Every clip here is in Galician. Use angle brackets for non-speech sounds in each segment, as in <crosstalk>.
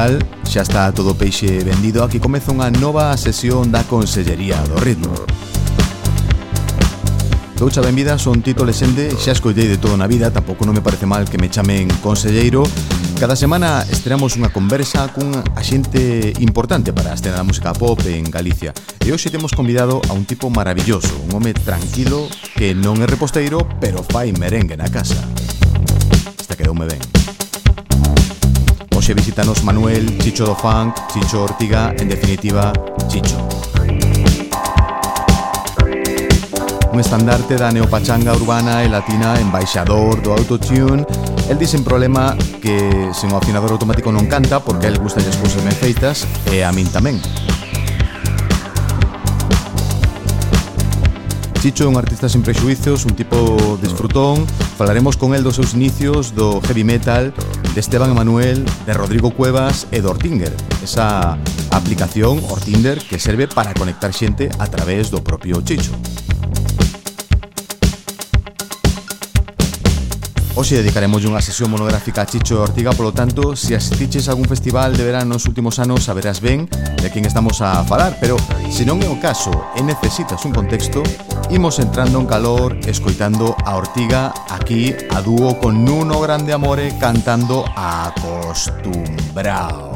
tal? Xa está todo peixe vendido, aquí comeza unha nova sesión da Consellería do Ritmo. Doucha benvida, son Tito Lesende, xa escollei de todo na vida, tampouco non me parece mal que me chamen conselleiro. Cada semana estreamos unha conversa cun axente importante para a escena da música pop en Galicia. E hoxe temos convidado a un tipo maravilloso, un home tranquilo que non é reposteiro, pero fai merengue na casa. Esta quedoume ben. Hoxe visítanos Manuel, Chicho do Funk, Chicho Ortiga, en definitiva, Chicho. Un estandarte da neopachanga urbana e latina embaixador do autotune El di en problema que sen o afinador automático non canta porque el gusta as cousas ben feitas e a min tamén. Chicho é un artista sen prexuizos, un tipo disfrutón. Falaremos con el dos seus inicios do heavy metal, de Esteban Emanuel, de Rodrigo Cuevas e do Ortinger. Esa aplicación, Ortinder, que serve para conectar xente a través do propio Chicho. Hoxe dedicaremos unha sesión monográfica a Chicho Ortiga Polo tanto, se asistiches a algún festival de verán nos últimos anos Saberás ben de quen estamos a falar Pero se non é o caso e necesitas un contexto Imos entrando en calor escoitando a Ortiga Aquí a dúo con Nuno Grande Amore cantando Acostumbrao.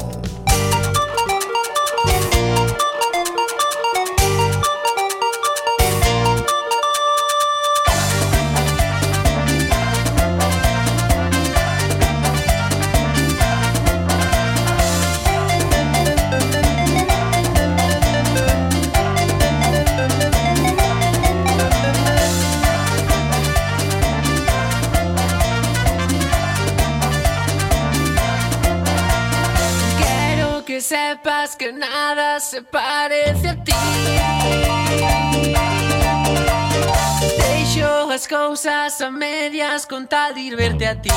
nada se parece a ti. Deixo as cousas a medias con tal de ir verte a ti.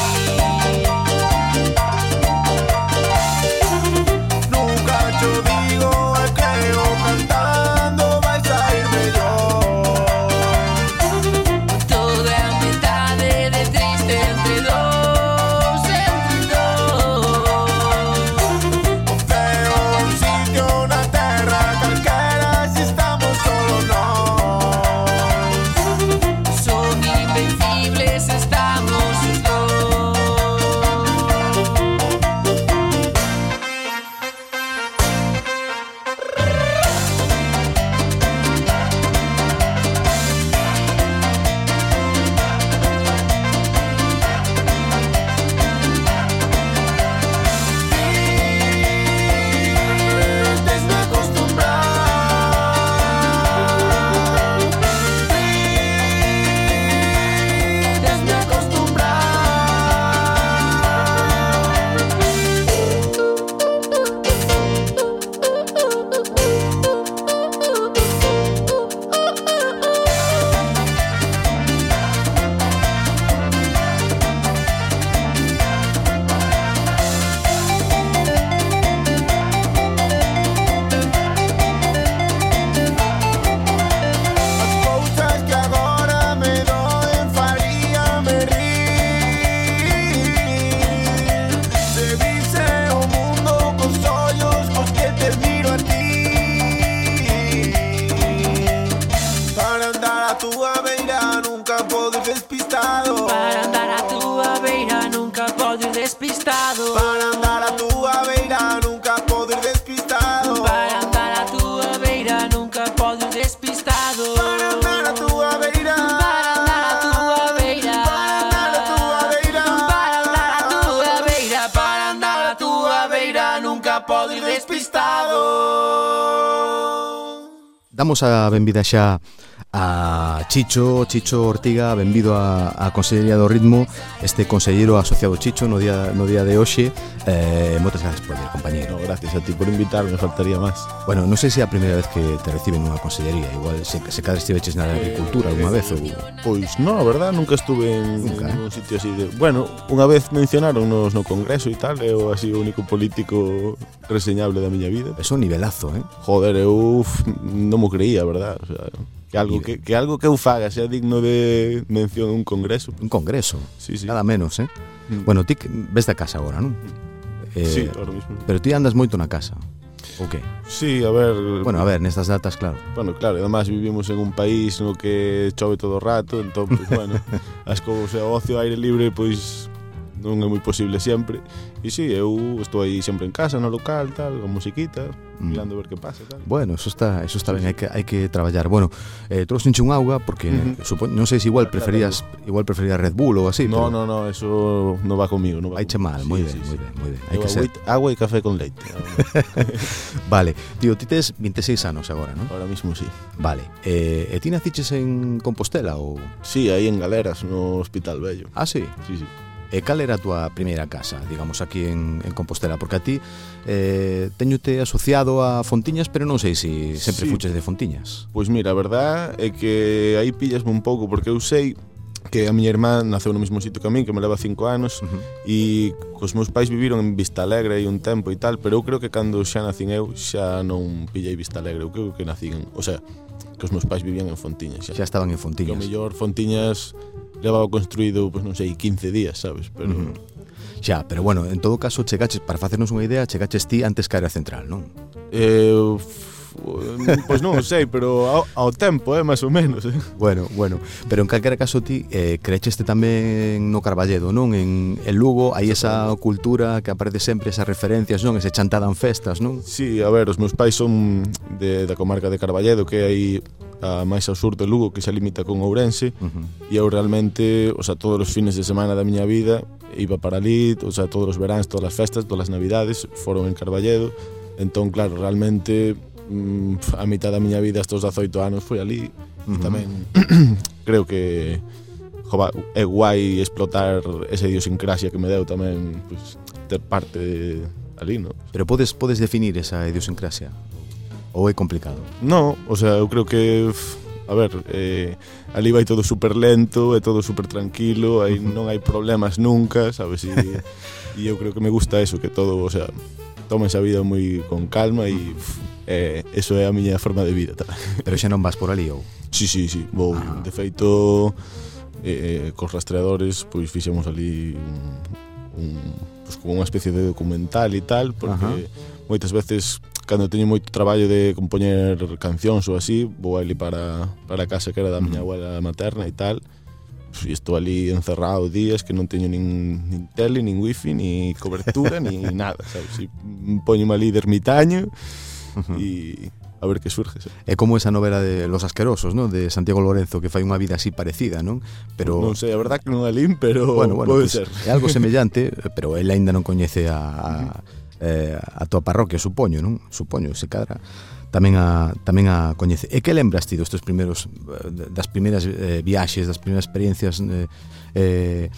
damos a benvida xa a Chicho, Chicho Ortiga, benvido a, a Consellería do Ritmo, este consellero asociado Chicho no día, no día de hoxe. Eh, moitas Gracias a ti por invitarme, faltaría máis. Bueno, non sei se é a primeira vez que te reciben nunha consellería, igual se, se cada estiveches na eh, agricultura alguna vez ou... Pois non, a verdad, nunca estuve en, nunca, ¿eh? en un sitio así de... Bueno, unha vez mencionaron nos no congreso e tal, eh, eu así o único político reseñable da miña vida. Eso nivelazo, eh? Joder, eu non mo creía, verdad? O sea, que algo que, que algo que eu faga sea digno de mención un congreso. Un congreso. Sí, sí. Nada menos, eh? Mm. Bueno, ti ves da casa agora, non? Mm. Eh, sí, ahora mismo. Pero ti andas moito na casa, ou que? Sí, a ver... Bueno, a ver, nestas datas, claro. Bueno, claro, e además vivimos en un país no que chove todo o rato, entón, pues, bueno, <laughs> as cousas o ocio aire libre, pois, non é moi posible sempre. E si, sí, eu estou aí sempre en casa, no local, tal, con musiquita, mm. mirando a ver que pasa, tal. Bueno, eso está, eso está ben, hai que hai que traballar. Bueno, eh trouxenche un auga porque uh -huh. supo, non sei se igual ah, preferías igual preferías Red Bull ou así. No, pero... no, no, eso non va comigo, non va. Hai mal, moi sí, ben, sí, moi sí. ben, moi ben. Hai que ser agua e café con leite. <laughs> vale, tío, ti tes 26 anos agora, non? Ahora mismo sí. Vale. Eh, e ti naciches en Compostela ou? Sí, aí en Galeras, no Hospital Bello. Ah, sí. Sí, sí. E cal era a túa primeira casa, digamos, aquí en, en Compostela? Porque a ti eh, teñote asociado a Fontiñas, pero non sei se si sempre sí. fuches de Fontiñas. Pois mira, a verdad é que aí pillasme un pouco, porque eu sei que a miña irmá naceu no mesmo sitio que a min, que me leva cinco anos, uh -huh. e cos meus pais viviron en Vista Alegre aí un tempo e tal, pero eu creo que cando xa nacín eu xa non pillei Vista Alegre, eu creo que nacín, o sea, que os meus pais vivían en Fontiñas. Xa, xa estaban en Fontiñas. Que o mellor Fontiñas levaba construído, pois pues, non sei, 15 días, sabes? Pero... Uh -huh. Xa, pero bueno, en todo caso, chegaches, para facernos unha idea, chegaches ti antes que área central, non? Eh, Mm, pois non sei, pero ao, ao tempo, eh, máis ou menos. Eh. Bueno, bueno. Pero en calquera caso ti eh, crecheste tamén no Carballedo, non? En, en Lugo hai esa cultura que aparece sempre, esas referencias, non? Ese chantada en festas, non? Sí, a ver, os meus pais son de, da comarca de Carballedo, que hai a máis ao sur de Lugo que xa limita con Ourense uh -huh. e eu realmente, o sea, todos os fines de semana da miña vida iba para ali, o sea, todos os veráns, todas as festas, todas as navidades foron en Carballedo entón, claro, realmente Mm, a mitad da miña vida estos 18 anos foi ali uh -huh. tamén <clears throat> creo que jova, é guai explotar esa idiosincrasia que me deu tamén pues, ter parte de, ali, no? Pero podes podes definir esa idiosincrasia ou é complicado? No, o sea, eu creo que a ver, eh, ali vai todo super lento, é todo super tranquilo, aí non hai problemas nunca, sabes? E, <laughs> e eu creo que me gusta eso, que todo, o sea, toma esa vida moi con calma e pff, eh, eso é a miña forma de vida tal. Pero xa non vas por ali ou? Si, sí, si, sí, si, sí, vou, ah. de feito eh, eh, cos rastreadores pois fixemos ali un, un pois, como unha especie de documental e tal porque Ajá. moitas veces cando teño moito traballo de compoñer cancións ou así, vou ali para, para a casa que era da miña abuela materna e tal, e estou ali encerrado días que non teño nin, nin tele, nin wifi, ni cobertura, ni <laughs> nada, sabes? E poño ali de ermitaño, e a ver que surge. Sabe? É como esa novela de Los Asquerosos, ¿no? de Santiago Lorenzo, que fai unha vida así parecida, non? Pero Non sei, a verdad que non é lín, pero bueno, bueno, pode pues, ser. É algo semellante, pero el aínda non coñece a, a eh, a tua parroquia, supoño, non? Supoño, se cadra tamén a tamén a coñece. E que lembras ti dos teus primeiros eh, das primeiras eh, viaxes, das primeiras experiencias eh, eh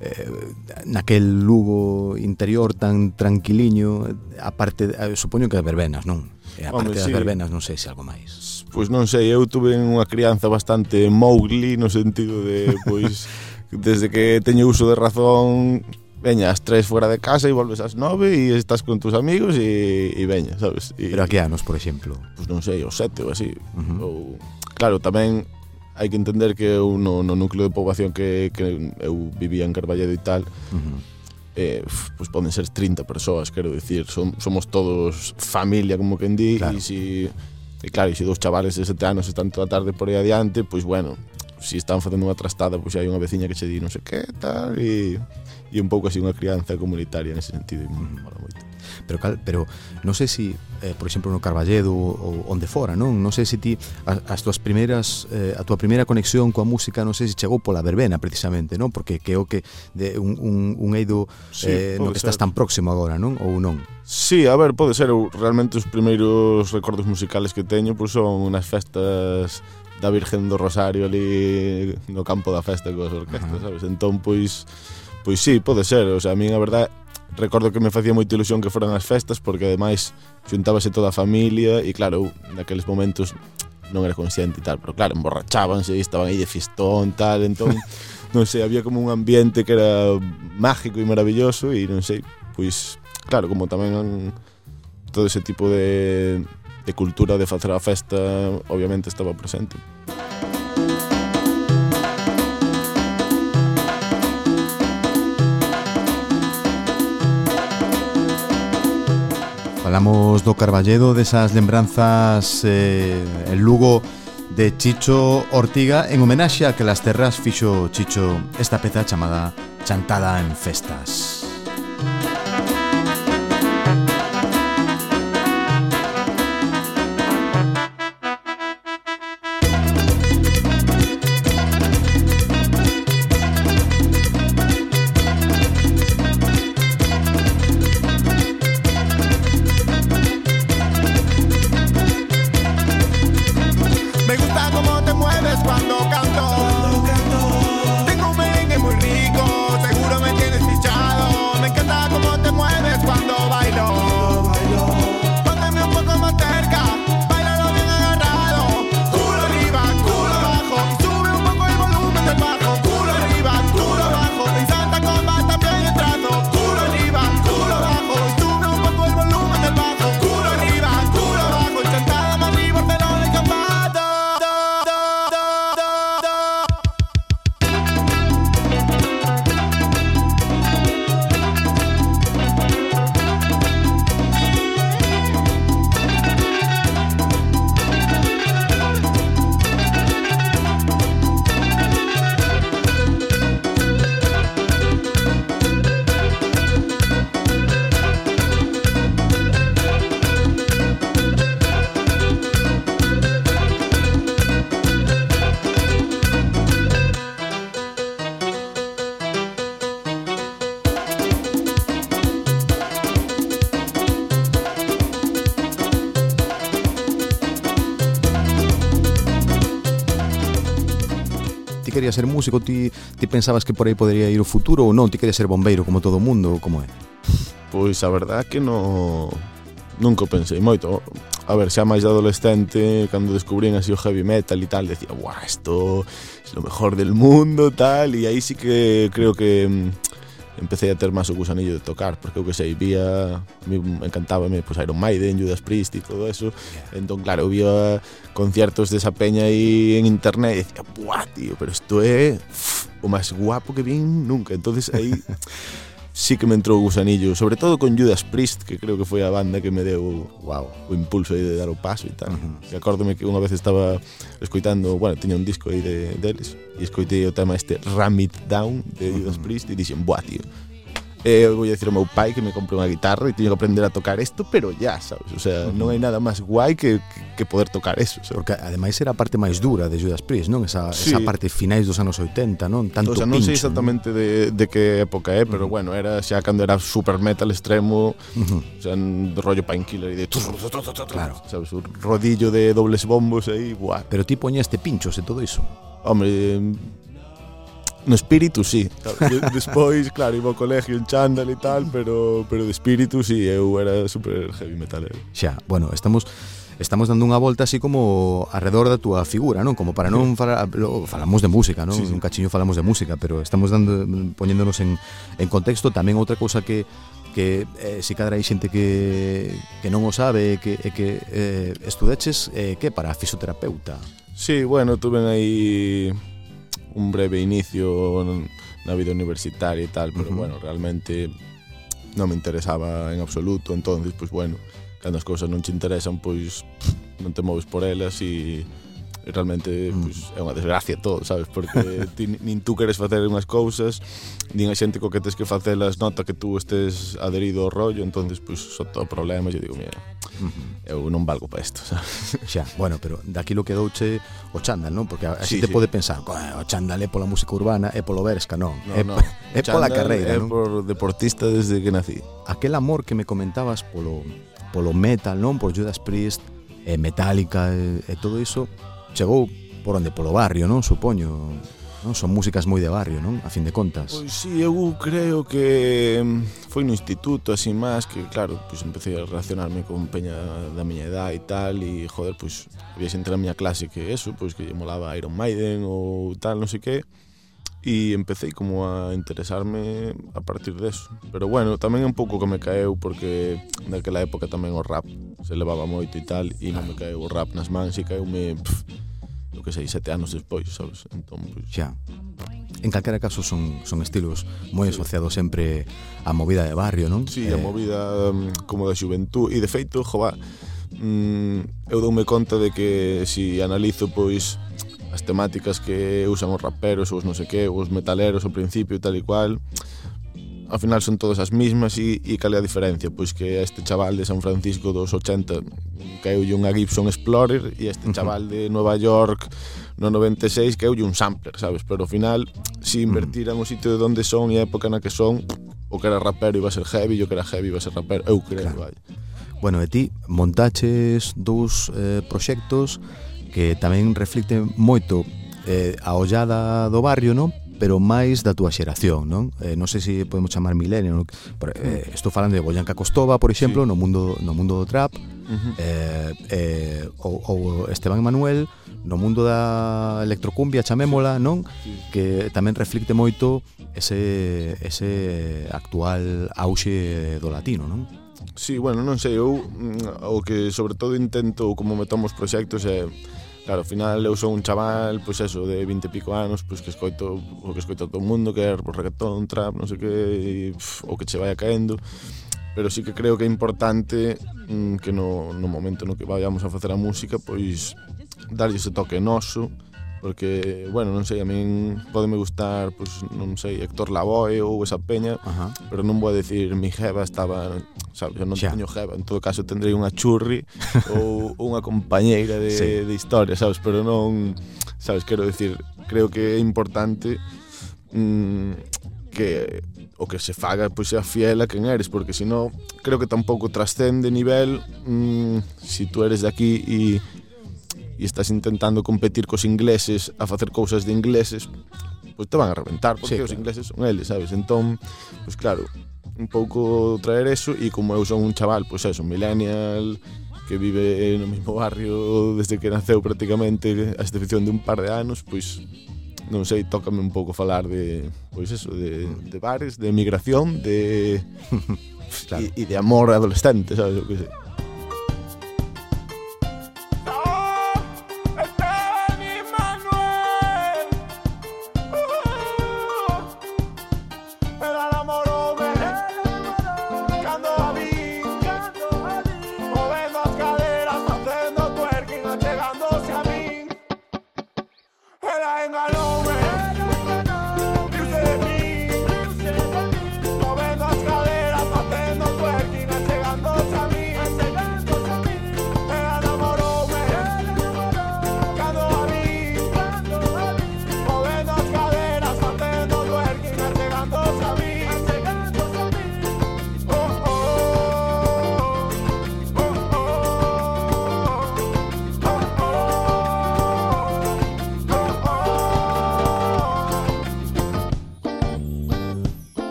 eh, naquel Lugo interior tan tranquiliño, aparte, eh, supoño que as verbenas, non? E a parte Home, das sí. verbenas non sei se algo máis. Pois non sei, eu tuve unha crianza bastante Mowgli no sentido de, pois, <laughs> desde que teño uso de razón, veña, tres fuera de casa e volves ás nove e estás con tus amigos e, e veña, sabes? E, Pero a que anos, por exemplo? Pois non sei, os sete ou así. Uh -huh. ou, claro, tamén hai que entender que eu no, no núcleo de poboación que, que eu vivía en Carballedo e tal, uh -huh eh, pues poden ser 30 persoas, quero dicir, son, somos todos familia, como que di, claro. e si, e claro, e se dous chavales de sete anos están toda tarde por aí adiante, pois bueno, se si están facendo unha trastada, pois hai unha veciña que che di non sei que, tal, e, e un pouco así unha crianza comunitaria nese sentido, e mola moito. Pero cal, pero non sei se, eh, por exemplo, no Carballedo ou onde fora, non? Non sei se ti as, as tuas primeiras eh, a tua primeira conexión coa música, non sei se chegou pola verbena precisamente, non? Porque que o que de un un un eido sí, eh, no que ser. estás tan próximo agora, non? Ou non? Sí, a ver, pode ser, eu realmente os primeiros recordos musicales que teño pois son unas festas da Virgen do Rosario ali no campo da festa coas orquestas, sabes? Entón, pois, pois sí, pode ser. O sea, a mí, a verdade, recordo que me facía moita ilusión que foran as festas porque ademais xuntábase toda a familia e claro, eu, naqueles momentos non era consciente e tal, pero claro, emborrachábanse e estaban aí de fistón tal, entón, <laughs> non sei, había como un ambiente que era mágico e maravilloso e non sei, pois claro, como tamén todo ese tipo de, de cultura de facer a festa obviamente estaba presente. Falamos do Carballedo, desas lembranzas eh, en Lugo de Chicho Ortiga en homenaxe a que las terras fixo Chicho esta peza chamada Chantada en Festas. querías ser músico, ti, ti pensabas que por aí podería ir o futuro ou non, ti querías ser bombeiro como todo o mundo, como é? Pois a verdad que no nunca pensei moito. A ver, xa máis de adolescente, cando descubrín así o heavy metal e tal, decía, "Buah, isto é es lo mejor del mundo", tal, e aí sí que creo que mm, empecé a ter máis o gusanillo de tocar, porque eu que sei, vía, me encantaba me, pues, pois, Iron Maiden, Judas Priest e todo eso, yeah. entón claro, eu vía conciertos desa peña aí en internet e decía, buah, tío, pero isto é uf, o máis guapo que vin nunca, entonces aí <laughs> sí que me entrou o gusanillo, sobre todo con Judas Priest, que creo que foi a banda que me deu wow. o impulso aí de dar o paso e tal. Uh -huh. E acórdome que unha vez estaba escoitando, bueno, tiña un disco aí de deles, e escoitei o tema este Ram It Down de Judas uh -huh. Priest e dixen, "Buah, tío, Eh, eu vou dicir ao meu pai que me compre unha guitarra e teño que aprender a tocar isto, pero ya, sabes? O sea, uh -huh. non hai nada máis guai que, que poder tocar eso, sabes? Porque ademais era a parte máis dura de Judas Priest, non? Esa, sí. esa parte finais dos anos 80, non? Tanto o sea, non pincho, sei exactamente ¿no? de, de que época é, eh, pero uh -huh. bueno, era xa cando era super metal extremo, uh -huh. o sea, un rollo painkiller e de... Claro. Sabes? Un rodillo de dobles bombos aí, buah. Pero ti poñaste pinchos e todo iso. Hombre, No espírito, sí. Despois, claro, iba ao colegio en chándal e tal, pero, pero de espírito, sí, eu era super heavy metalero. Eh. Xa, bueno, estamos estamos dando unha volta así como alrededor da túa figura, non? Como para non falar, falamos de música, non? Sí, sí. Un cachiño falamos de música, pero estamos dando poñéndonos en, en contexto tamén outra cousa que que eh, se cadra hai xente que, que non o sabe que, que eh, estudeches eh, que para fisioterapeuta Sí, bueno, tuve aí un breve inicio na vida universitaria e tal, pero uh -huh. bueno, realmente non me interesaba en absoluto, entonces, pois pues, bueno, cando as cousas non te interesan, pois pff, non te moves por elas e realmente mm. pues, é unha desgracia todo, sabes? Porque <laughs> ti, nin tú queres facer unhas cousas, nin a xente co que tes que facelas nota que tú estés adherido ao rollo, entonces pues, só todo problema, eu digo, mira, eu non valgo para isto, <laughs> sabes? Xa, bueno, pero daquilo que douche o chándal, non? Porque a xente sí, pode pensar, o chándal é pola música urbana, é polo Berska, non, no, é, no. é pola carreira, é non? É por deportista desde que nací. Aquel amor que me comentabas polo polo metal, non? Por Judas Priest, e Metallica e, e todo iso chegou por onde polo barrio, non? Supoño, non? Son músicas moi de barrio, non? A fin de contas. Pois si, sí, eu creo que foi no instituto así máis que claro, pois empecé a relacionarme con peña da miña edad e tal e joder, pois había xente na miña clase que eso, pois que lle molaba Iron Maiden ou tal, non sei que E empecé como a interesarme a partir deso. Pero bueno, tamén é un pouco que me caeu porque naquela época tamén o rap se levaba moito e tal e non me caeu o rap nas mans e caeume pff, o que sei, sete anos despois, sabes? Entón, pues... Xa. En calquera caso son, son estilos moi asociados sempre á movida de barrio, non? Sí, eh... a movida mm, como da xuventú e de feito, jova, mm, eu doume conta de que se si analizo pois as temáticas que usan os raperos, os non sei que, os metaleros ao principio e tal e cual, ao final son todas as mismas e, e cal é a diferencia? Pois que este chaval de San Francisco dos 80 caeulle unha Gibson Explorer e este chaval de Nova York no 96 caeulle un sampler, sabes? Pero ao final, se si invertiran o sitio de onde son e a época na que son, o que era rapero iba a ser heavy, o que era heavy iba a ser rapero, eu creo, claro. vai. Bueno, e ti montaches dous eh, proxectos que tamén reflicte moito eh, a ollada do barrio, non? pero máis da túa xeración, non? Eh, non sei se podemos chamar milenio, non? Pero, eh, mm. estou falando de Boyanca Costova, por exemplo, sí. no mundo no mundo do trap, uh -huh. eh, eh, ou, ou Esteban Manuel no mundo da electrocumbia, chamémola, non? Sí. Que tamén reflicte moito ese ese actual auxe do latino, non? Sí, bueno, non sei, eu mm, o que sobre todo intento como metamos proxectos é eh, Claro, ao final eu sou un chaval, pois eso, de 20 e pico anos, pois que escoito o que escoito todo o mundo, que é reggaetón, trap, non sei que, e, pff, o que che vai caendo. Pero sí que creo que é importante mm, que no, no momento no que vayamos a facer a música, pois darlle ese toque noso, porque, bueno, non sei, a min podeme gustar, pois, non sei, Héctor Lavoe ou esa peña, Ajá. pero non vou a decir mi jeva estaba, sabes, eu non Xa. teño jeva, en todo caso tendrei unha churri <laughs> ou unha compañeira de, sí. de historia, sabes, pero non, sabes, quero decir, creo que é importante mmm, que o que se faga pois sea fiel a quen eres, porque senón creo que tampouco trascende nivel mmm, si tú eres de aquí e e estás intentando competir cos ingleses a facer cousas de ingleses, pois te van a reventar, porque sí, claro. os ingleses son eles, sabes? Entón, pois claro, un pouco traer eso e como eu son un chaval, pois eso, millennial, que vive no mesmo barrio desde que naceu prácticamente a excepción de un par de anos, pois non sei, tócame un pouco falar de, pois eso, de, de bares, de migración, de... <laughs> claro. e, e de amor adolescente, sabes o que sei.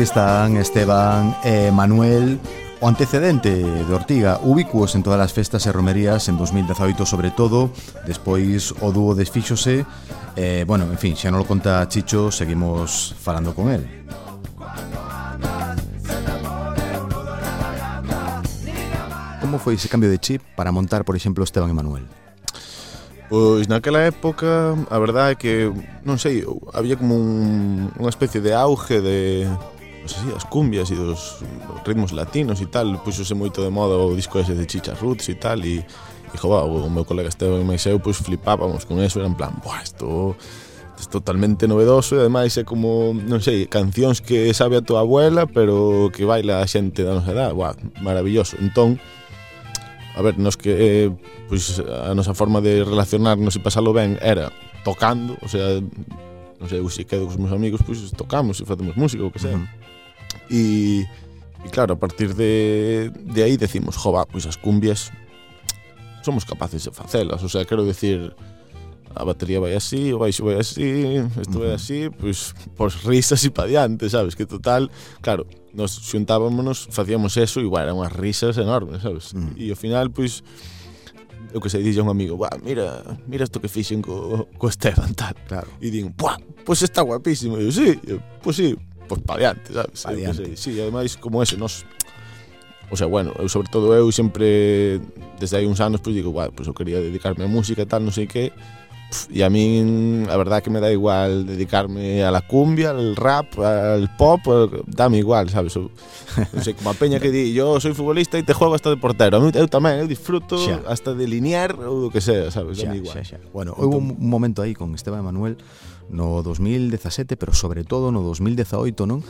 Aquí están Esteban e Manuel O antecedente de Ortiga ubicuos en todas as festas e romerías en 2018 sobre todo Despois o dúo desfixose eh, Bueno, en fin, xa non lo conta Chicho, seguimos falando con él Como foi ese cambio de chip para montar, por exemplo, Esteban e Manuel? Pois naquela época a verdade é que, non sei, había como un, unha especie de auge de así, as cumbias e dos ritmos latinos e tal, puxose moito de moda o disco ese de Chicha Roots e tal e, e jova, o, o meu colega Esteban e eu pois flipábamos con eso, era en plan, buah, isto é totalmente novedoso e ademais é como, non sei, cancións que sabe a tua abuela, pero que baila a xente da nosa edad, buah, maravilloso. Entón, a ver, nos que eh, pois a nosa forma de relacionarnos e pasalo ben era tocando, o sea, non sei, eu se quedo cos meus amigos, pois tocamos e facemos música, o que sea. Uh -huh. E, e claro, a partir de, de aí decimos, jova, pois as cumbias somos capaces de facelas, o sea, quero decir a batería vai así, o baixo vai así, isto vai así, pois por risas e pa diante, sabes? Que total, claro, nos xuntábamos, facíamos eso e bueno, eran unhas risas enormes, sabes? Mm. E ao final, pois, eu que sei, dixe a un amigo, Buah, mira, mira isto que fixen co, co Esteban, tal. Claro. E din, Buah, pois está guapísimo. E eu, sí, pois sí, pois pa diante, sabes? Pa diante. Sí, ademais como ese, nos O sea, bueno, eu sobre todo eu sempre desde hai uns anos pois digo, "Buah, pois eu quería dedicarme a música e tal, non sei que." Pff, E a min, a verdad que me da igual dedicarme a la cumbia, al rap, al pop, dame igual, sabes? Eu, non sei, como a peña que di, yo soy futbolista e te juego hasta de portero. A mí, eu tamén, eu disfruto Xa. hasta de linear ou do que sea, sabes? Xa, Dame igual. xa, xa. Bueno, houve un momento aí con Esteban Manuel no 2017, pero sobre todo no 2018, non?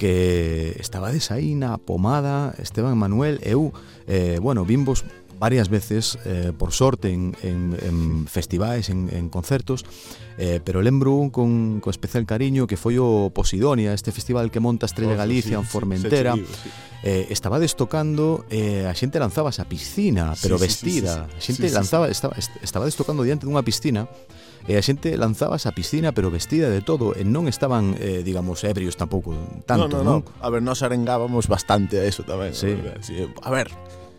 que estaba desaína, pomada, Esteban Manuel, eu, eh, bueno, vimos varias veces, eh, por sorte, en, en, en festivais, en, en concertos, eh, pero lembro un con, con especial cariño que foi o Posidonia, este festival que monta Estrella Galicia oh, sí, en Formentera. Sí, sí, eh, estabades tocando, eh, a xente lanzabas a piscina, pero sí, vestida. Sí, sí, sí. A xente sí, sí, lanzaba, estaba, estabades tocando diante dunha piscina, e a xente lanzabas a piscina pero vestida de todo e non estaban, eh, digamos, ebrios tampouco tanto, no, no. No. A ver, nos arengábamos bastante a eso tamén. Sí. A ver,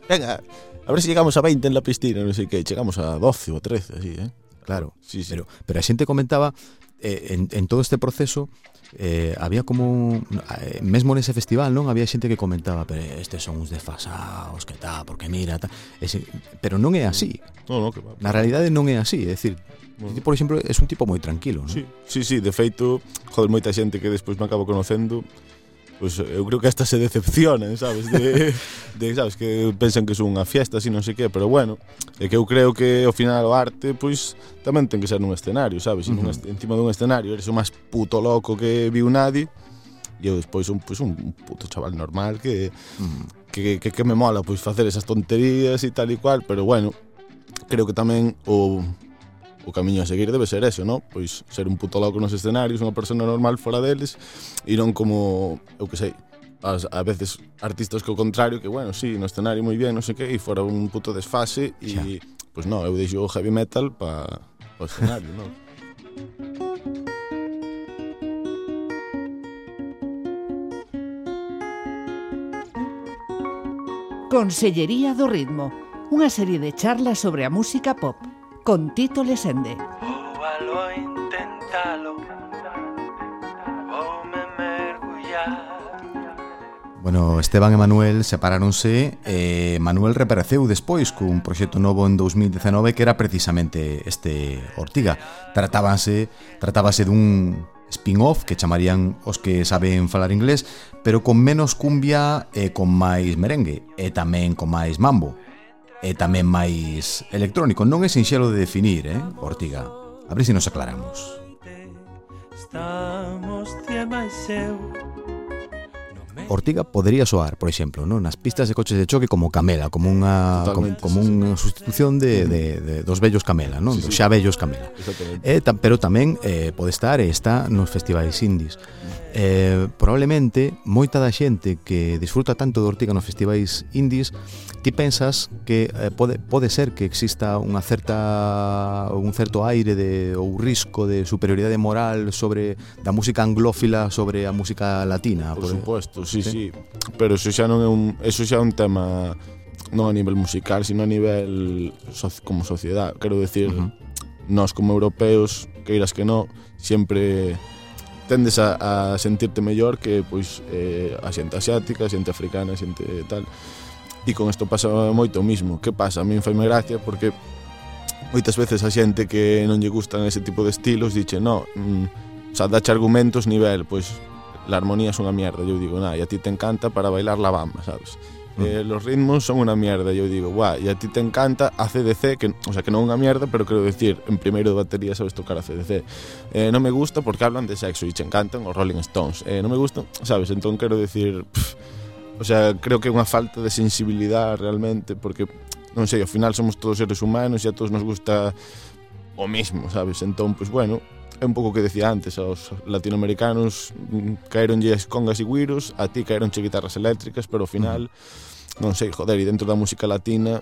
venga, A ver se si llegamos a 20 en la piscina, non sei que, chegamos a 12 ou 13, así, eh? Claro, sí, sí. Pero, pero a xente comentaba eh, en, en todo este proceso eh, había como eh, mesmo nese festival, non? Había xente que comentaba, pero estes son uns desfasados, que tal, porque mira, tal. Ese, pero non é así. No, no, que va. Na realidade non é así, é dicir, bueno. por exemplo, é un tipo moi tranquilo, non? Sí, sí, sí, de feito, joder, moita xente que despois me acabo conocendo, pues eh, eu creo que hasta se decepcionan, sabes, de, <laughs> de sabes que pensan que son unha fiesta, así non sei que, pero bueno, é que eu creo que ao final o arte pois tamén ten que ser nun escenario, sabes, uh -huh. nun, encima dun escenario eres o máis puto loco que viu nadie. E eu despois un, pois, un puto chaval normal que, uh -huh. que, que, que me mola pois facer esas tonterías e tal e cual, pero bueno, creo que tamén o o camiño a seguir debe ser ese, no? Pois ser un puto loco nos escenarios, unha persona normal fora deles e non como, eu que sei, as, a veces artistas que o contrario que, bueno, sí, no escenario moi bien, non sei que, e fora un puto desfase e, pois non, eu deixo o heavy metal pa, pa o escenario, non? Consellería do Ritmo, unha serie de charlas sobre a música pop con Tito Lesende. Óvalo, inténtalo, vou me mergullar. Bueno, Esteban e Manuel separáronse e Manuel reapareceu despois cun proxecto novo en 2019 que era precisamente este Ortiga. Tratábase, tratábase dun spin-off que chamarían os que saben falar inglés, pero con menos cumbia e con máis merengue e tamén con máis mambo e tamén máis electrónico. Non é sinxelo de definir, eh, Ortiga? A ver se nos aclaramos. Estamos máis eu Ortiga podría soar, por exemplo, non? nas pistas de coches de choque como Camela, como unha Totalmente, como, como sí, unha sustitución de, de, de dos vellos Camela, non? Sí, sí. Xa vellos Camela. Eh, tam, pero tamén eh, pode estar e está nos festivais indies. Eh, probablemente moita da xente que disfruta tanto do Ortiga nos festivais indies ti pensas que eh, pode, pode ser que exista unha certa un certo aire de ou risco de superioridade moral sobre da música anglófila sobre a música latina por, por suposto, sí, sí, sí, pero eso xa non é un eso xa é un tema non a nivel musical, sino a nivel so, como sociedade, quero decir uh -huh. nós como europeos, queiras que non, sempre tendes a, a sentirte mellor que pois eh, a xente asiática, a xente africana, a xente tal. E con isto pasa moito o mismo. Que pasa? A min faime gracia porque moitas veces a xente que non lle gustan ese tipo de estilos dixe, no, mm, o sea, dache argumentos nivel, pois la armonía é unha mierda, eu digo, na, e a ti te encanta para bailar la bamba, sabes? Eh, los ritmos son una mierda. Yo digo, guau, y a ti te encanta ACDC, que, o sea, que non é unha mierda, pero quero decir, en primeiro de batería sabes tocar ACDC. Eh, non me gusta porque hablan de sexo e che encantan os Rolling Stones. Eh, non me gusta, sabes? Entón quero decir, pff, o sea, creo que é unha falta de sensibilidade realmente, porque, non sei, ao final somos todos seres humanos e a todos nos gusta o mismo, sabes? Entón, pois pues, bueno, é un pouco que decía antes, aos latinoamericanos caeronlle as congas e guiros, a ti caeronche guitarras eléctricas, pero ao final, non sei, joder, e dentro da música latina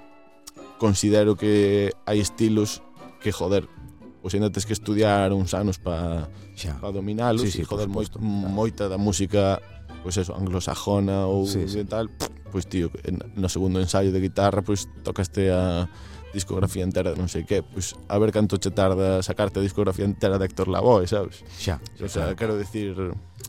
considero que hai estilos que, joder, pois ainda tens que estudiar uns anos para pa dominalos sí, sí, e, joder, moi, moita da música pois eso, anglosajona ou sí, sí. tal, pois tío, no segundo ensayo de guitarra, pois tocaste a discografía entera de non sei que, pois a ver canto che tarda sacarte a discografía entera de Héctor Lavoe, sabes? Xa. xa o sea, claro. quero dicir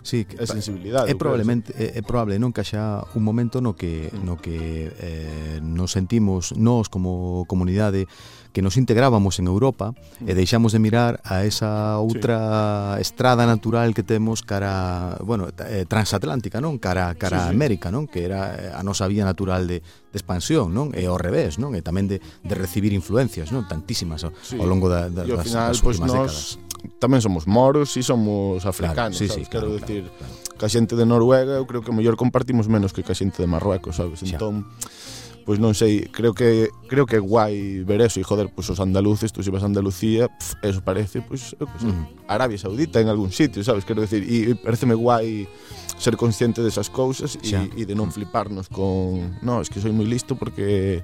sí, que, a sensibilidade. É probablemente é, é probable non que haxa un momento no que no que eh, nos sentimos nós como comunidade que nos integrábamos en Europa mm. e deixamos de mirar a esa outra sí. estrada natural que temos cara, bueno, eh, transatlántica, non? Cara cara sí, sí. América, non? Que era eh, a nosa vía natural de, de expansión, non? E ao revés, non? E tamén de, de recibir influencias, non? Tantísimas ao, sí. ao longo da, da, das, final, das últimas pues, nós Tamén somos moros e somos africanos, claro, sí, sabes? Sí, Quero claro, decir, claro, claro. ca xente de Noruega eu creo que mellor compartimos menos que ca xente de Marruecos, sabes? Entón, xa pois non sei, creo que creo que é guai ver eso e joder, pois os andaluces, tú se vas a Andalucía, pf, eso parece, pois, eu, pois mm. Arabia Saudita en algún sitio, sabes? Quero decir, e, e pareceme guai ser consciente desas cousas e, e de non fliparnos con, no, es que soy moi listo porque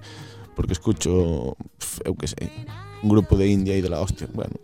porque escucho, pf, eu que sei, un grupo de India e de la hostia, bueno,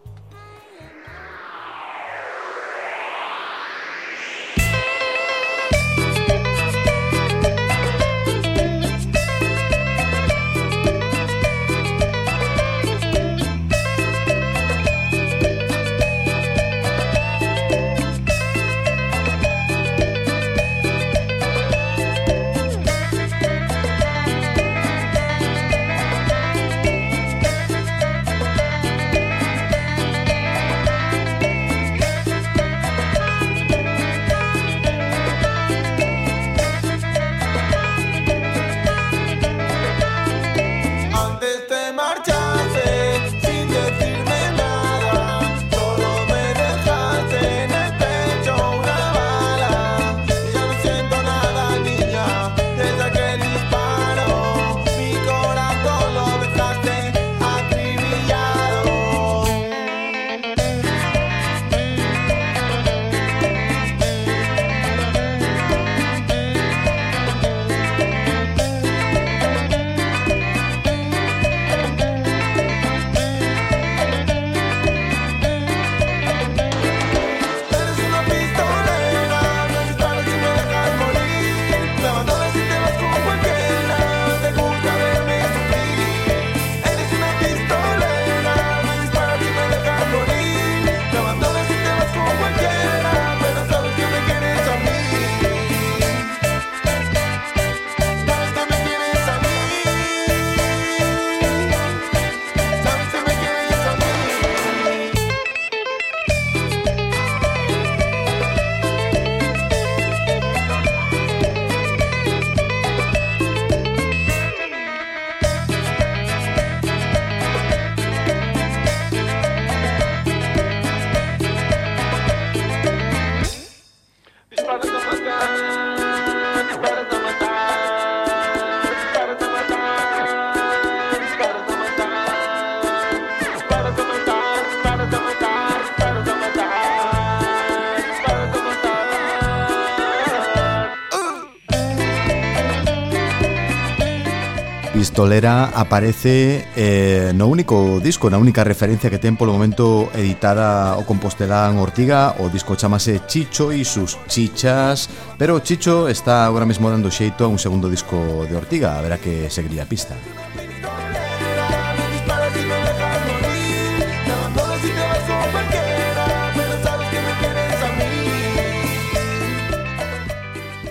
pistolera aparece eh, no único disco, na única referencia que ten polo momento editada o Compostelán en Ortiga, o disco chamase Chicho e sus chichas, pero Chicho está agora mesmo dando xeito a un segundo disco de Ortiga, a verá que seguiría a pista.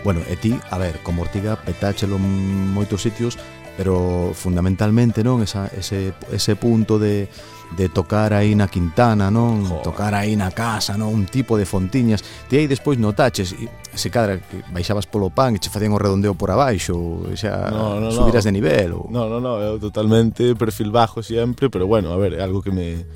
Bueno, e ti, a ver, como Ortiga petáchelo en moitos sitios, pero fundamentalmente non esa, ese, ese punto de, de tocar aí na Quintana, non? Joder. Tocar aí na casa, non? Un tipo de fontiñas. Ti aí despois notaches, e, se cadra, que baixabas polo pan e che facían o redondeo por abaixo, e xa no, no, subiras no. de nivel. Ou... No, no, no, eu totalmente perfil bajo sempre, pero bueno, a ver, é algo que me,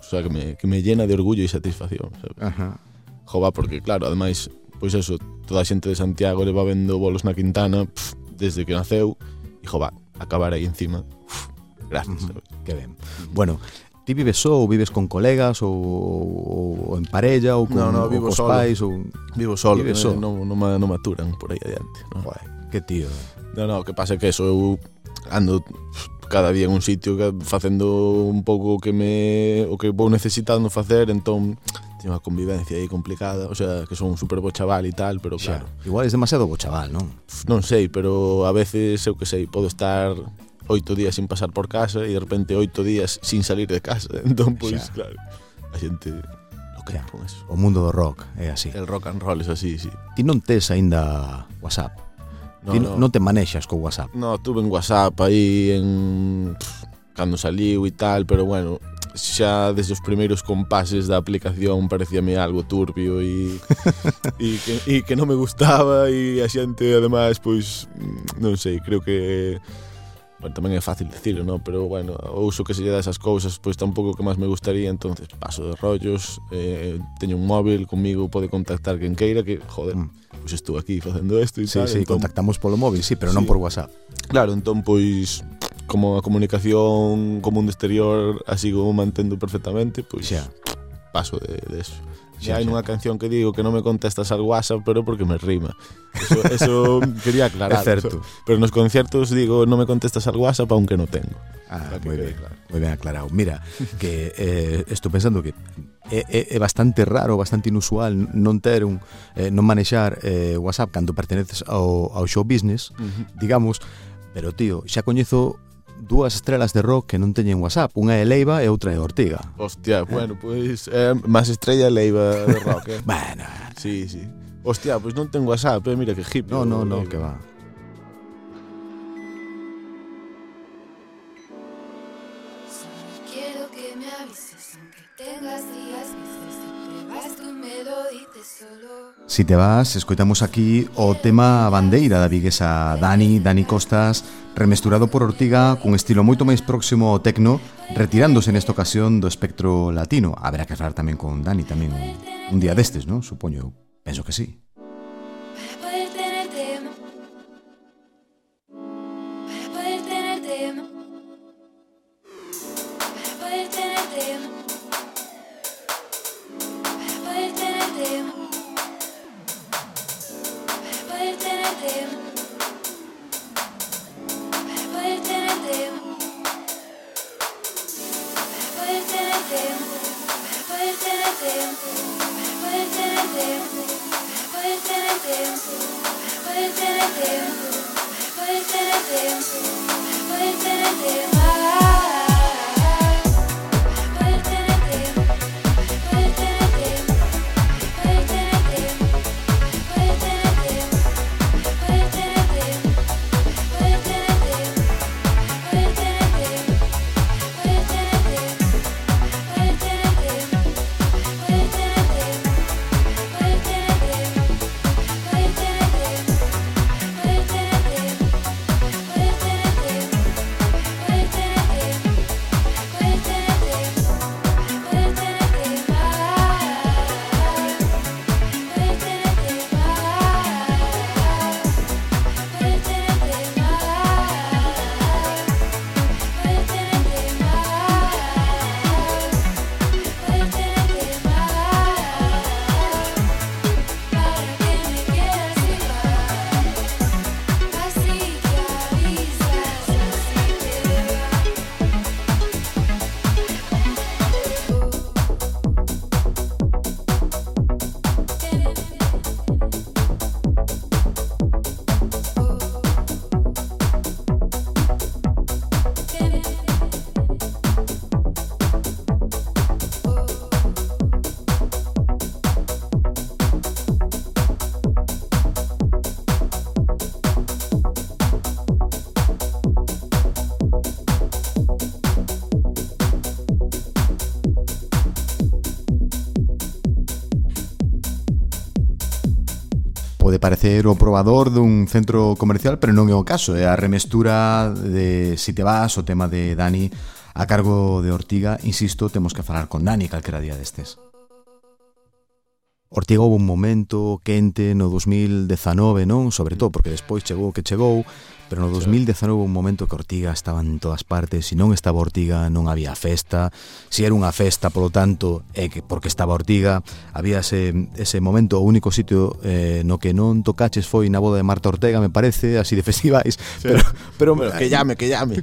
o sea, que me, que me llena de orgullo e satisfacción, sabes? Ajá. Jova, porque claro, ademais, pois eso, toda a xente de Santiago leva vendo bolos na Quintana pff, desde que naceu, e jova, acabar aí encima. Uf, gracias. Uh -huh. Que ben. Bueno, ti vives só ou vives con colegas ou, ou, ou en parella ou con no, no, vivo cos solo. pais ou vivo solo, vives solo. non no, no, no me por aí adiante. No? Joder, que tío. Eh. No, no, que pasa que eso eu ando cada día en un sitio facendo un pouco o que me o que vou necesitando facer, entón teño unha convivencia aí complicada, o sea, que son super bo chaval e tal, pero claro. Igual es demasiado bo chaval, non? Non sei, pero a veces, eu que sei, podo estar oito días sin pasar por casa e de repente oito días sin salir de casa. <laughs> Entón, pois, pues, claro, a xente crea con eso. O mundo do rock é así. El rock and roll é así, sí. Ti non tes aínda WhatsApp. No, Ti no. non te manexas co WhatsApp. No, tuve en WhatsApp aí en pff, cando saliu e tal, pero bueno, xa desde os primeiros compases da aplicación parecíame algo turbio e e <laughs> que, e que non me gustaba e a xente ademais pois non sei, creo que bueno, tamén é fácil decirlo, non? pero bueno, o uso que se lle dá esas cousas pois tampouco que máis me gustaría, entonces paso de rollos, eh, teño un móvil comigo pode contactar quen queira que, joder, mm. pois estou aquí facendo isto e sí, tal. Sí, entón... contactamos polo móvil, sí, pero sí. non por WhatsApp. Claro, entón pois como a comunicación co mundo exterior así como mantendo perfectamente, pois xa paso de, de eso. Xa, xa hai nunha canción que digo que non me contestas al WhatsApp, pero porque me rima. Eso, eso <laughs> quería aclarar. É certo. Eso. Pero nos conciertos digo non me contestas al WhatsApp aunque no tengo. Ah, moi ben, claro. moi ben aclarado. Mira, que eh, estou pensando que é, é, é bastante raro, bastante inusual non ter un eh, non manexar eh, WhatsApp cando perteneces ao, ao show business, uh -huh. digamos, pero tío, xa coñezo dúas estrelas de rock que non teñen WhatsApp, unha é Leiva e outra é Ortiga. Hostia, bueno, pois é máis estrella leiva de rock, eh? <laughs> Bueno, sí, sí. Hostia, pois non tengo WhatsApp, eh? mira que hippie. no, no, no, Leiva. que va. Si te vas, escoitamos aquí o tema bandeira da viguesa Dani, Dani Costas, remesturado por Ortiga cun estilo moito máis próximo ao tecno, retirándose nesta ocasión do espectro latino. Haberá que falar tamén con Dani tamén un día destes, non? Supoño, penso que sí. Thank you. ser o probador dun centro comercial, pero non é o caso, é a remestura de si te vas, o tema de Dani a cargo de Ortiga, insisto, temos que falar con Dani calquera día destes. Ortiga houve un momento quente no 2019, non? Sobre todo porque despois chegou o que chegou, pero no 2019 houve un momento que Ortiga estaba en todas partes, se non estaba Ortiga non había festa, se era unha festa, polo tanto, é que porque estaba Ortiga, había ese, ese momento, o único sitio eh, no que non tocaches foi na boda de Marta Ortega, me parece, así de <laughs> festivais, sí. pero, pero, pero que llame, que llame.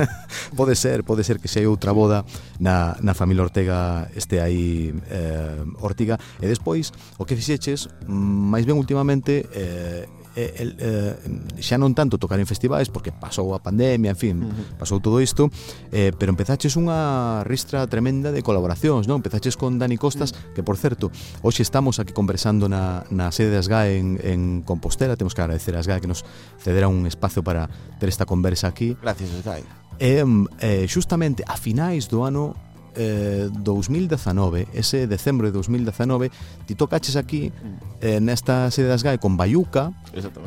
<laughs> pode ser, pode ser que se hai outra boda na, na familia Ortega este aí eh, Ortiga, e despois o que fixeches, mm, máis ben últimamente eh, eh, el, eh, xa non tanto tocar en festivais porque pasou a pandemia, en fin, uh -huh. pasou todo isto, eh, pero empezaches unha ristra tremenda de colaboracións, non? Empezaches con Dani Costas, uh -huh. que por certo, hoxe estamos aquí conversando na, na sede de SGAE en, en Compostela, temos que agradecer a SGAE que nos cedera un espazo para ter esta conversa aquí. Gracias, SGAE. E, eh, eh, xustamente a finais do ano eh, 2019, ese decembro de 2019, ti tocaches aquí eh, nesta sede das GAE con Bayuca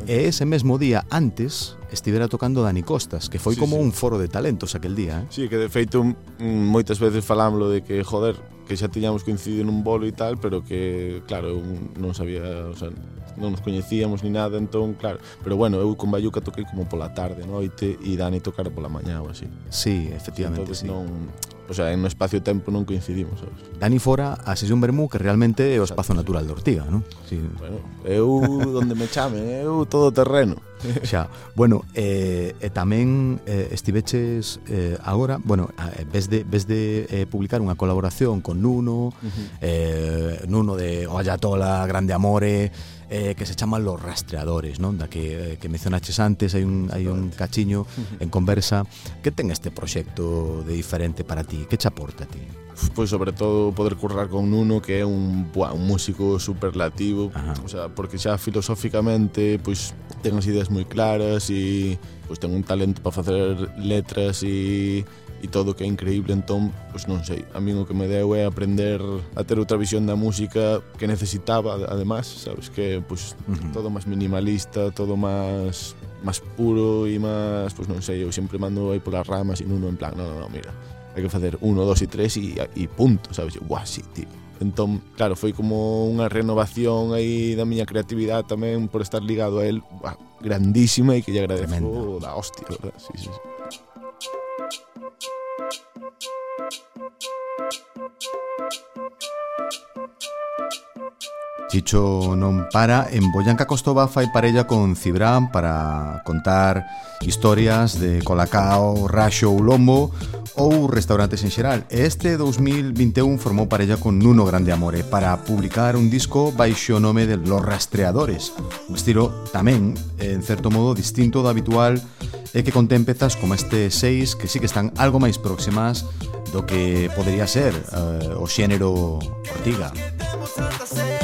e ese mesmo día antes estivera tocando Dani Costas, que foi sí, como sí. un foro de talentos aquel día. Eh? Sí, que de feito moitas veces falámoslo de que, joder, que xa tiñamos coincidido nun bolo e tal, pero que, claro, eu non sabía, o sea, non nos coñecíamos ni nada, entón, claro, pero bueno, eu con Bayuca toquei como pola tarde, noite, e Dani tocar pola mañá ou así. Sí, efectivamente, entón, sí. Non, o sea, en un espacio-tempo non coincidimos, sabes? Dani fora a sesión Bermú que realmente é o espazo natural de Ortiga, non? Sí. Bueno, eu, donde me chame, eu todo terreno. <laughs> xa. Bueno, eh, e tamén eh, estiveches eh, agora, bueno, eh, ves de, ves de eh, publicar unha colaboración con Nuno, uh -huh. eh, Nuno de Ollatola, Grande Amore, eh, que se chaman Los Rastreadores, non? Da que, eh, que mencionaches antes, hai un, hai un cachiño en conversa. Que ten este proxecto de diferente para ti? Que te aporta a ti? pois sobre todo poder currar con Nuno que é un, buah, un músico superlativo, Ajá. o sea, porque xa filosóficamente pois ten as ideas moi claras e pois ten un talento para facer letras e e todo que é increíble, entón, pois non sei, a min o que me deu é aprender a ter outra visión da música que necesitaba, además, sabes? Que pois uh -huh. todo máis minimalista, todo máis máis puro e máis, pois non sei, eu sempre mando aí polas ramas e non, en plan, non, non, no, mira, hai que facer uno, dos e tres e, e punto, sabes? E, Guau, sí, tío. Entón, claro, foi como unha renovación aí da miña creatividade tamén por estar ligado a él, guau, grandísima e que lle agradezo Tremendo. da hostia, verdad? Sí, sí, sí. Chicho non para en Boyanca Costova fai parella con Cibrán para contar historias de colacao, raxo ou lombo ou restaurantes en xeral. Este 2021 formou parella con Nuno Grande Amore para publicar un disco baixo o nome de Los Rastreadores, un estilo tamén, en certo modo, distinto do habitual e que contén pezas como este 6 que sí que están algo máis próximas do que podería ser eh, o xénero Ortiga. Música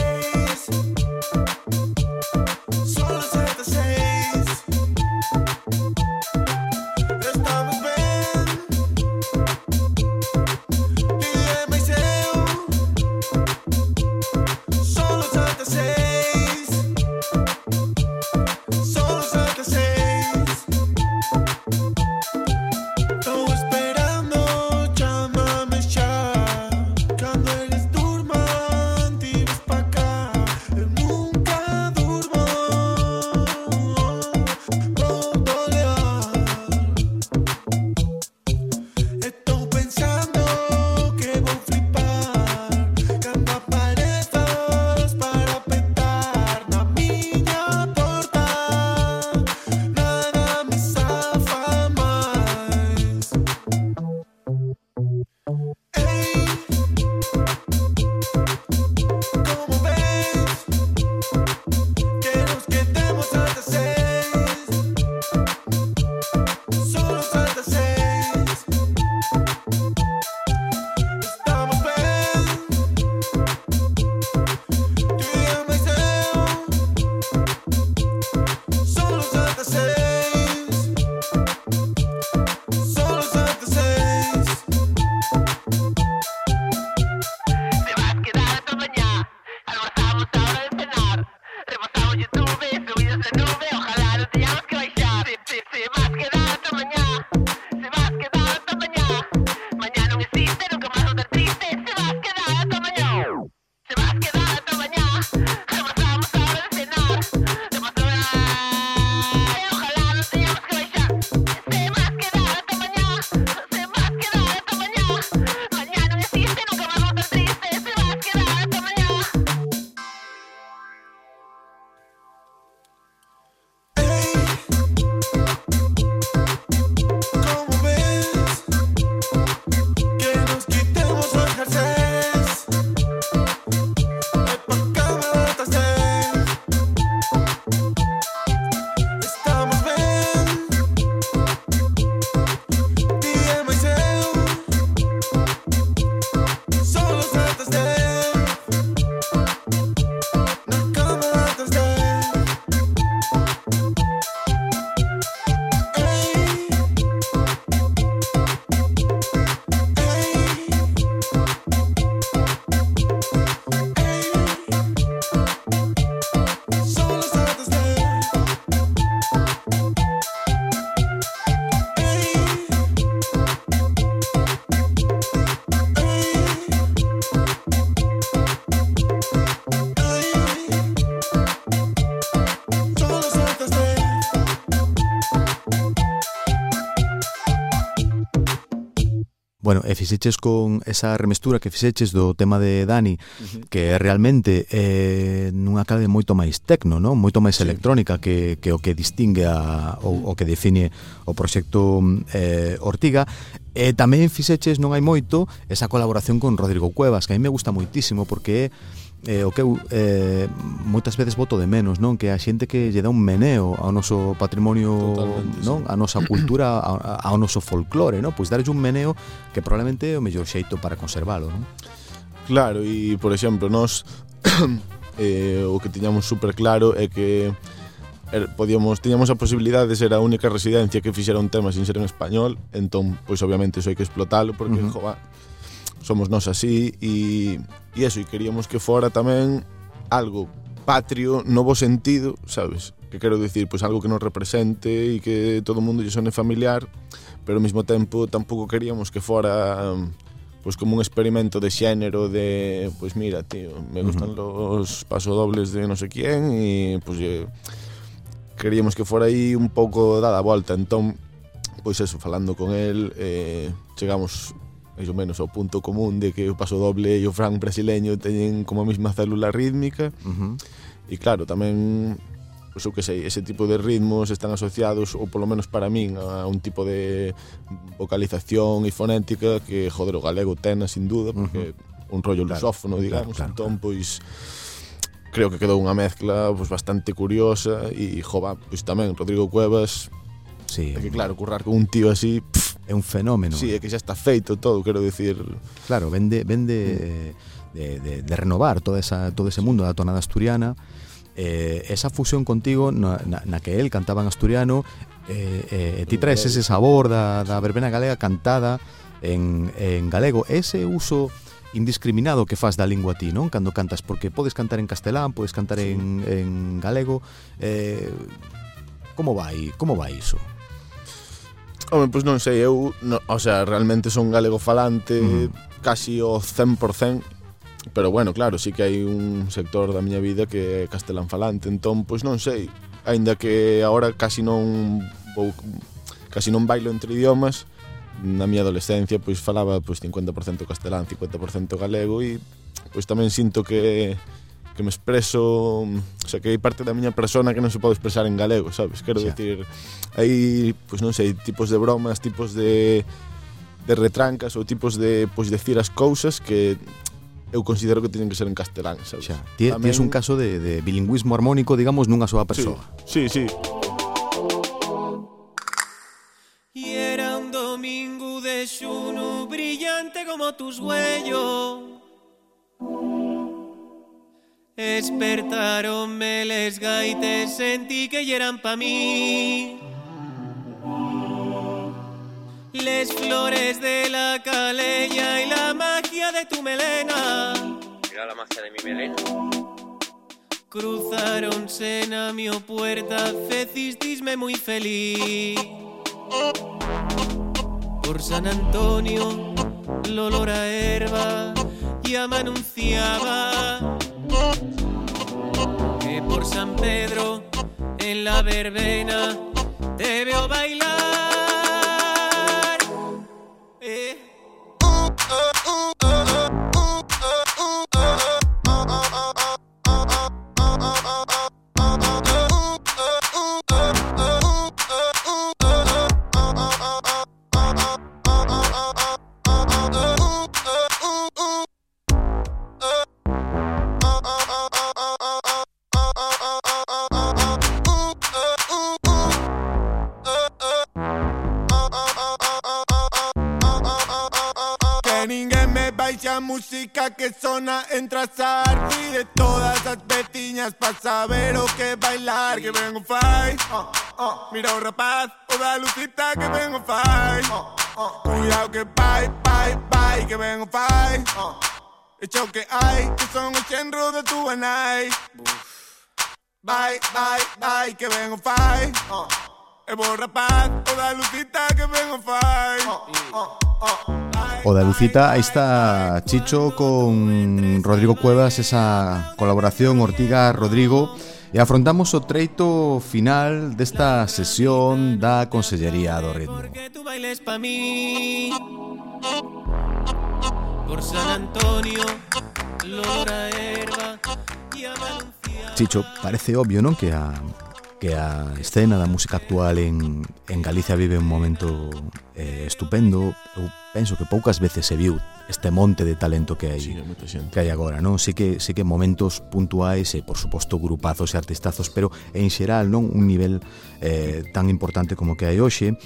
fixeches con esa remestura que fixeches do tema de Dani, uh -huh. que realmente eh, nunha calde moito máis tecno, non? moito máis sí. electrónica que, que o que distingue a, o, o que define o proxecto eh, Ortiga, E tamén fixeches non hai moito esa colaboración con Rodrigo Cuevas, que a mí me gusta moitísimo porque é eh, o que eu eh, moitas veces voto de menos, non? Que a xente que lle dá un meneo ao noso patrimonio, Totalmente, non? Sí. A nosa cultura, a, ao noso folclore, non? Pois darlle un meneo que probablemente é o mellor xeito para conservalo, non? Claro, e por exemplo, nós <coughs> eh, o que tiñamos super claro é que er, podíamos, tiñamos a posibilidade de ser a única residencia que fixera un tema sin ser en español, entón, pois obviamente iso hai que explotalo porque, uh -huh somos nós así e, e eso, e queríamos que fora tamén algo patrio no bo sentido, sabes? Que quero dicir, pois algo que nos represente e que todo o mundo lle sone familiar, pero ao mesmo tempo tampouco queríamos que fora pois como un experimento de xénero de, pois mira, tío, me gustan uh -huh. los pasodobles de non sei quién e pois lle, queríamos que fora aí un pouco dada a volta, entón pois eso, falando con el eh, chegamos máis ou menos o punto común de que o paso doble e o fran brasileño teñen como a mesma célula rítmica uh -huh. e claro, tamén pois eu que sei, ese tipo de ritmos están asociados, ou polo menos para min, a un tipo de vocalización e fonética que, joder, o galego tena, sin duda, porque uh -huh. un rollo claro, lusófono, digamos, claro, entón, claro, entón, pois, creo que quedou unha mezcla pois, bastante curiosa e, jova, pois tamén, Rodrigo Cuevas, sí, que, claro, currar con un tío así... Pff, é un fenómeno. Sí, é eh. que xa está feito todo, quero dicir. Claro, vende vende mm. de, de, de renovar toda esa todo ese mundo da tonada asturiana. Eh, esa fusión contigo na, na, na que él cantaba en asturiano eh, eh, ti traes ese sabor da, da verbena galega cantada en, en galego ese uso indiscriminado que faz da lingua ti, non? Cando cantas, porque podes cantar en castelán, podes cantar sí. en, en galego. Eh, como vai? Como vai iso? Home, pois non sei, eu, no, o sea, realmente son galego falante uh casi o 100%, pero bueno, claro, sí que hai un sector da miña vida que é castelán falante, entón, pois non sei, aínda que agora casi non vou, casi non bailo entre idiomas, na miña adolescencia pois falaba pois 50% castelán, 50% galego e pois tamén sinto que que me expreso, o sea, que hai parte da miña persona que non se pode expresar en galego, sabes? Quero yeah. dicir, hai, pois pues, non sei, tipos de bromas, tipos de de retrancas ou tipos de pois decir as cousas que eu considero que teñen que ser en castelán, sabes? Xa, ti Tamén... un caso de, de bilingüismo armónico, digamos, nunha soa persoa. Sí, sí. sí. Y era un domingo de xuno brillante como tus huellos Despertaronme les gaites, sentí que eran pa mí. Les flores de la calella y la magia de tu melena Mira la magia de mi melena. cruzaronse na mi puerta, fecistisme muy feliz. Por San Antonio, el olor a herba ya me anunciaba por San Pedro, en la verbena, te veo bailar. que sona entra a y de todas las petiñas pa' saber o que bailar. Que vengo fai, oh, oh. mira un rapaz, toda lucita que vengo fai. Oh, Cuidado que bye, bye, bye, que vengo fai. Hecho que hay, que son el centro de tu banay. Bye, bye, bye, que vengo fai. Es borrapaz, toda lucita que vengo fai. O da Lucita, aí está Chicho con Rodrigo Cuevas, esa colaboración Ortiga-Rodrigo. E afrontamos o treito final desta sesión da Consellería do Ritmo. Porque tú bailes pa mí Por San Antonio, lora Herba a Valencia Chicho, parece obvio, non? Que a que a escena da música actual en, en Galicia vive un momento eh, estupendo. Eu penso que poucas veces se viu este monte de talento que hai sí, que hai agora, non? Sí que sí que momentos puntuais e por suposto grupazos e artistazos, pero en xeral non un nivel eh, tan importante como que hai hoxe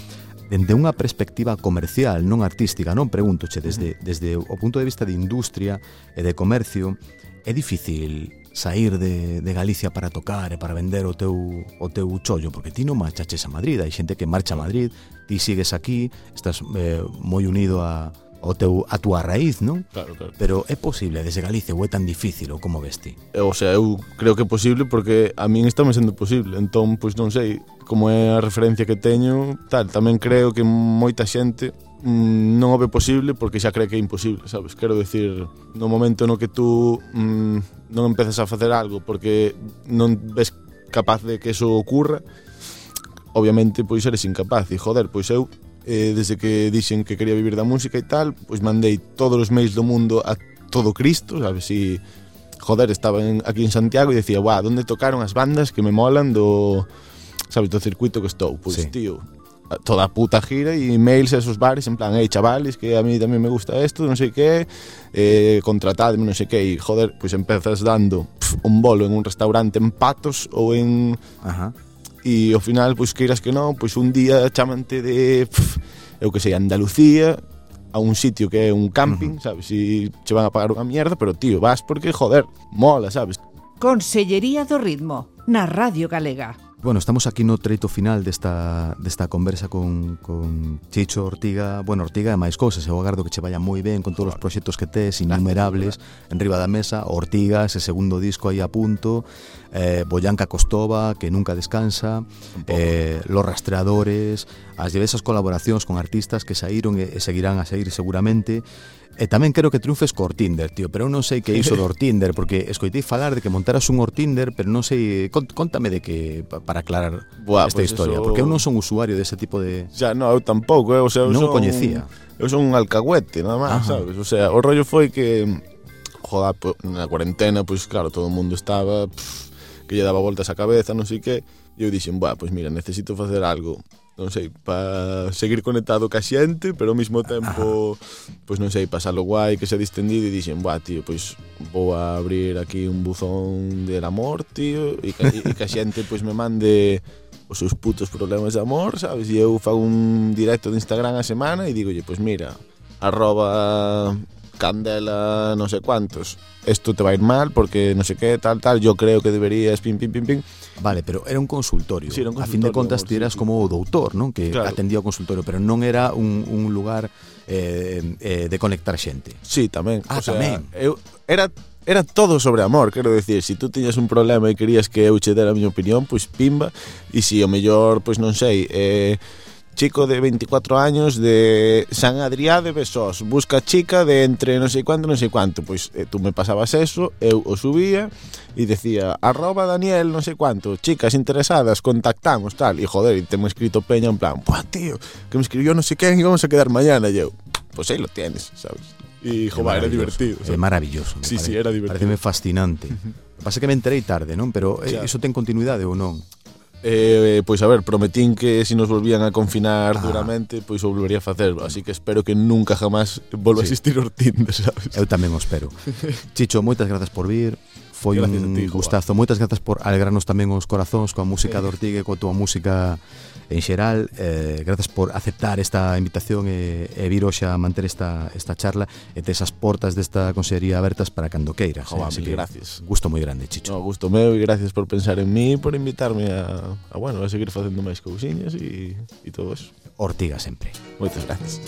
dende unha perspectiva comercial, non artística, non preguntoche desde desde o punto de vista de industria e de comercio, é difícil sair de, de Galicia para tocar e para vender o teu, o teu chollo, porque ti non marchaches a Madrid, hai xente que marcha a Madrid, ti sigues aquí, estás eh, moi unido a, o teu, a túa raíz, non? Claro, claro. Pero é posible desde Galicia ou é tan difícil ou como ves ti? Eh, o sea, eu creo que é posible porque a min está me sendo posible. Entón, pois non sei, como é a referencia que teño, tal, tamén creo que moita xente mm, non o ve posible porque xa cree que é imposible, sabes? Quero decir, no momento no que tú mm, non empeces a facer algo porque non ves capaz de que eso ocurra, obviamente pois eres incapaz. E joder, pois eu eh, desde que dixen que quería vivir da música e tal, pois mandei todos os mails do mundo a todo Cristo, sabes, e joder, estaba en, aquí en Santiago e decía, "Guau, onde tocaron as bandas que me molan do sabes, do circuito que estou?" Pois sí. tío, toda a puta gira e mails a esos bares en plan, hey chavales, que a mí tamén me gusta esto, non sei que, eh, contratadme, non sei que, e joder, pois pues empezas dando pf, un bolo en un restaurante en Patos ou en... Ajá. E ao final, pois pues, queiras que non, pois pues, un día chamante de, pf, eu que sei, Andalucía, a un sitio que é un camping, uh -huh. sabes, e che van a pagar unha mierda, pero tío, vas porque, joder, mola, sabes. Consellería do Ritmo, na Radio Galega. Bueno, estamos aquí no treito final desta, desta conversa con, con Chicho Ortiga. Bueno, Ortiga e máis cousas Eu agardo que che vaya moi ben con todos os proxectos que tes Innumerables, en riba da mesa. Ortiga, ese segundo disco aí a punto. Eh, Boyanca Costova, que nunca descansa. Eh, Los Rastreadores. As diversas colaboracións con artistas que saíron e, e seguirán a sair seguramente. E tamén quero que triunfes co Tinder, tío, pero eu non sei que iso do Tinder, porque escoitei falar de que montaras un Tinder, pero non sei, contame de que para aclarar Buah, esta pues historia, eso... porque eu non son usuario dese tipo de Ya, no, eu tampouco, eh, o sea, eu non son... o coñecía. Eu son un alcahuete, nada máis, sabes? O sea, o rollo foi que joder, pues, na cuarentena, pois pues, claro, todo o mundo estaba pff, que lle daba voltas á cabeza, non sei que, e eu dixen, "Buah, pois pues, mira, necesito facer algo non sei, para seguir conectado ca xente, pero ao mesmo tempo, pois non sei, pasalo guai, que se distendido e dixen, "Buah, tío, pois vou a abrir aquí un buzón del amor, tío, e ca, e xente pois me mande os seus putos problemas de amor, sabes? E eu fago un directo de Instagram a semana e digo, "Oye, pois mira, arroba Candela, no sé cuántos, esto te va a ir mal porque no sé qué, tal, tal, yo creo que deberías, pim, pim, pim, pim. Vale, pero era un consultorio. Sí, era un consultorio a fin de contas, ti eras sí. como o doutor, non? Que claro. atendía o consultorio, pero non era un, un lugar eh, eh, de conectar xente. Sí, tamén. Ah, o sea, tamén. Eu, era era todo sobre amor, quero decir, se si tú tiñas un problema e querías que eu che dera a miña opinión, pois pimba, e se o mellor, pois non sei, eh, chico de 24 años de San Adrià de Besós, busca chica de entre non sei cuánto, non sei cuánto, pois eh, tú me pasabas eso, eu o subía e decía, arroba Daniel non sei cuánto, chicas interesadas, contactamos, tal, e joder, e temo escrito peña en plan, buah, tío, que me escribió non sei quen e vamos a quedar mañana, e eu, pois aí lo tienes, sabes? É joder, era maravilloso, divertido. Sabes? maravilloso. me Sí, sí, parece- era divertido. Pareceme fascinante. Pasa que me enterei tarde, non? Pero eh, iso ten continuidade ou non? Eh, pois a ver, prometín que se si nos volvían a confinar ah. duramente, pois o volvería a facer, así que espero que nunca jamás volva sí. a existir Tinder, sabes? Eu tamén o espero. <laughs> Chicho, moitas grazas por vir. Foi gracias un ti, gustazo. Moitas grazas por alegrarnos tamén os corazóns coa música eh. de Ortigue, coa túa música en xeral, eh, grazas por aceptar esta invitación e, e vir hoxe a manter esta, esta charla e tes as portas desta consellería abertas para cando queiras. Oh, eh, que gracias. Gusto moi grande, Chicho. No, gusto meu e gracias por pensar en mí por invitarme a, a, bueno, a seguir facendo máis cousiñas e, e todo eso. Ortiga sempre. Moitas gracias.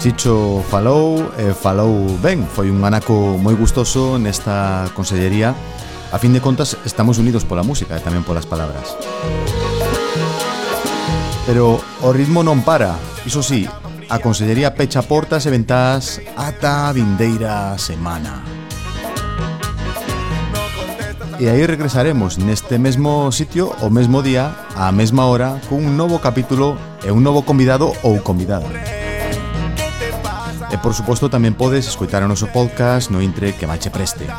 Chicho falou e falou ben, foi un anaco moi gustoso nesta consellería. A fin de contas, estamos unidos pola música e tamén polas palabras. Pero o ritmo non para, iso sí, a consellería pecha portas e ventás ata a vindeira semana. E aí regresaremos neste mesmo sitio o mesmo día, á mesma hora, cun novo capítulo e un novo convidado ou convidada. E por suposto tamén podes escoitar o noso podcast no intre que vache preste.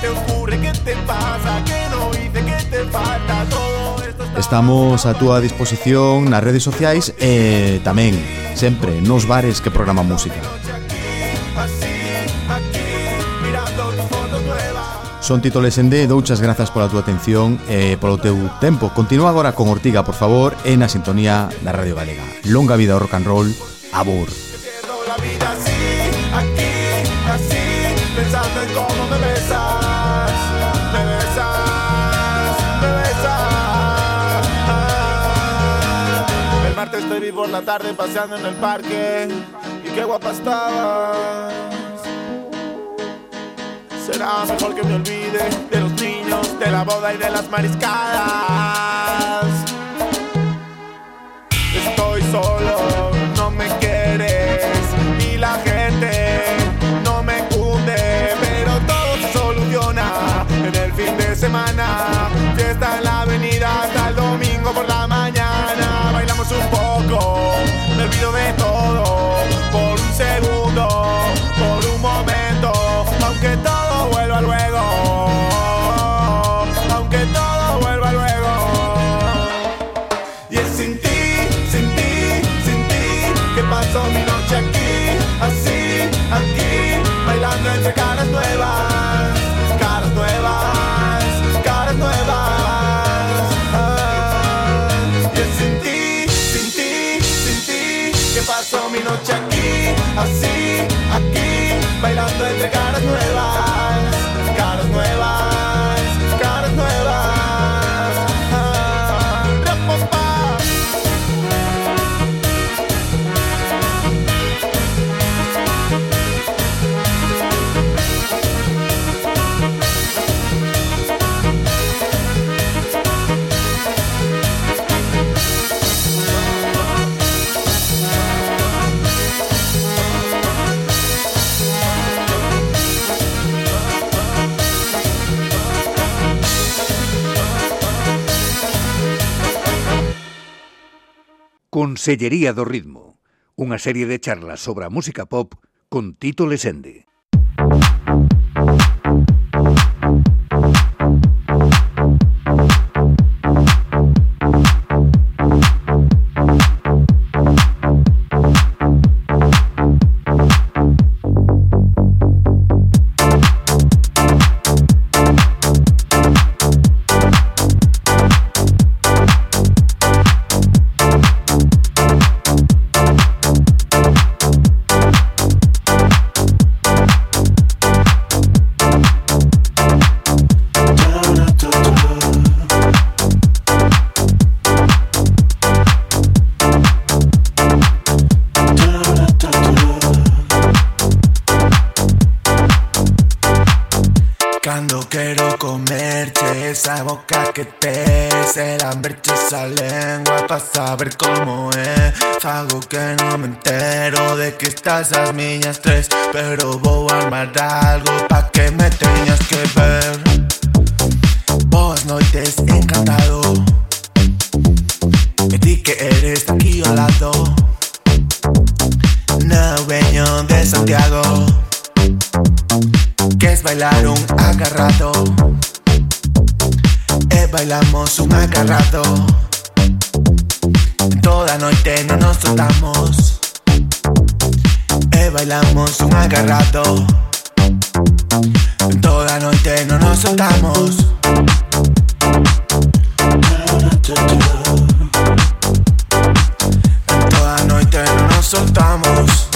Te ocurre, te pasa, no hice, te falta todo esto está... Estamos a túa disposición nas redes sociais e tamén, sempre, nos bares que programan música. Son Tito Lesende, douchas grazas pola túa atención e polo teu tempo. Continúa agora con Ortiga, por favor, e na sintonía da Radio Galega. Longa vida ao rock and roll, abur. Tarde paseando en el parque y qué guapa estabas. Será mejor que me olvide de los niños, de la boda y de las mariscadas. Estoy solo, Pasó mi noche aquí, así, Consellería do Ritmo, unha serie de charlas sobre a música pop con Tito Lesende. Esa lengua pa saber como é Fago que non me entero de que estás as miñas tres Pero vou armar algo pa que me teñas que ver. Boas noites, encantado. E ti que eres aquí ao lado. No veño de Santiago que es bailar un agarrado. Bailamos un agarrado. Toda noite no nos soltamos. E bailamos un agarrado. Toda noite no nos soltamos. Toda noite no nos soltamos.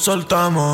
Soltamos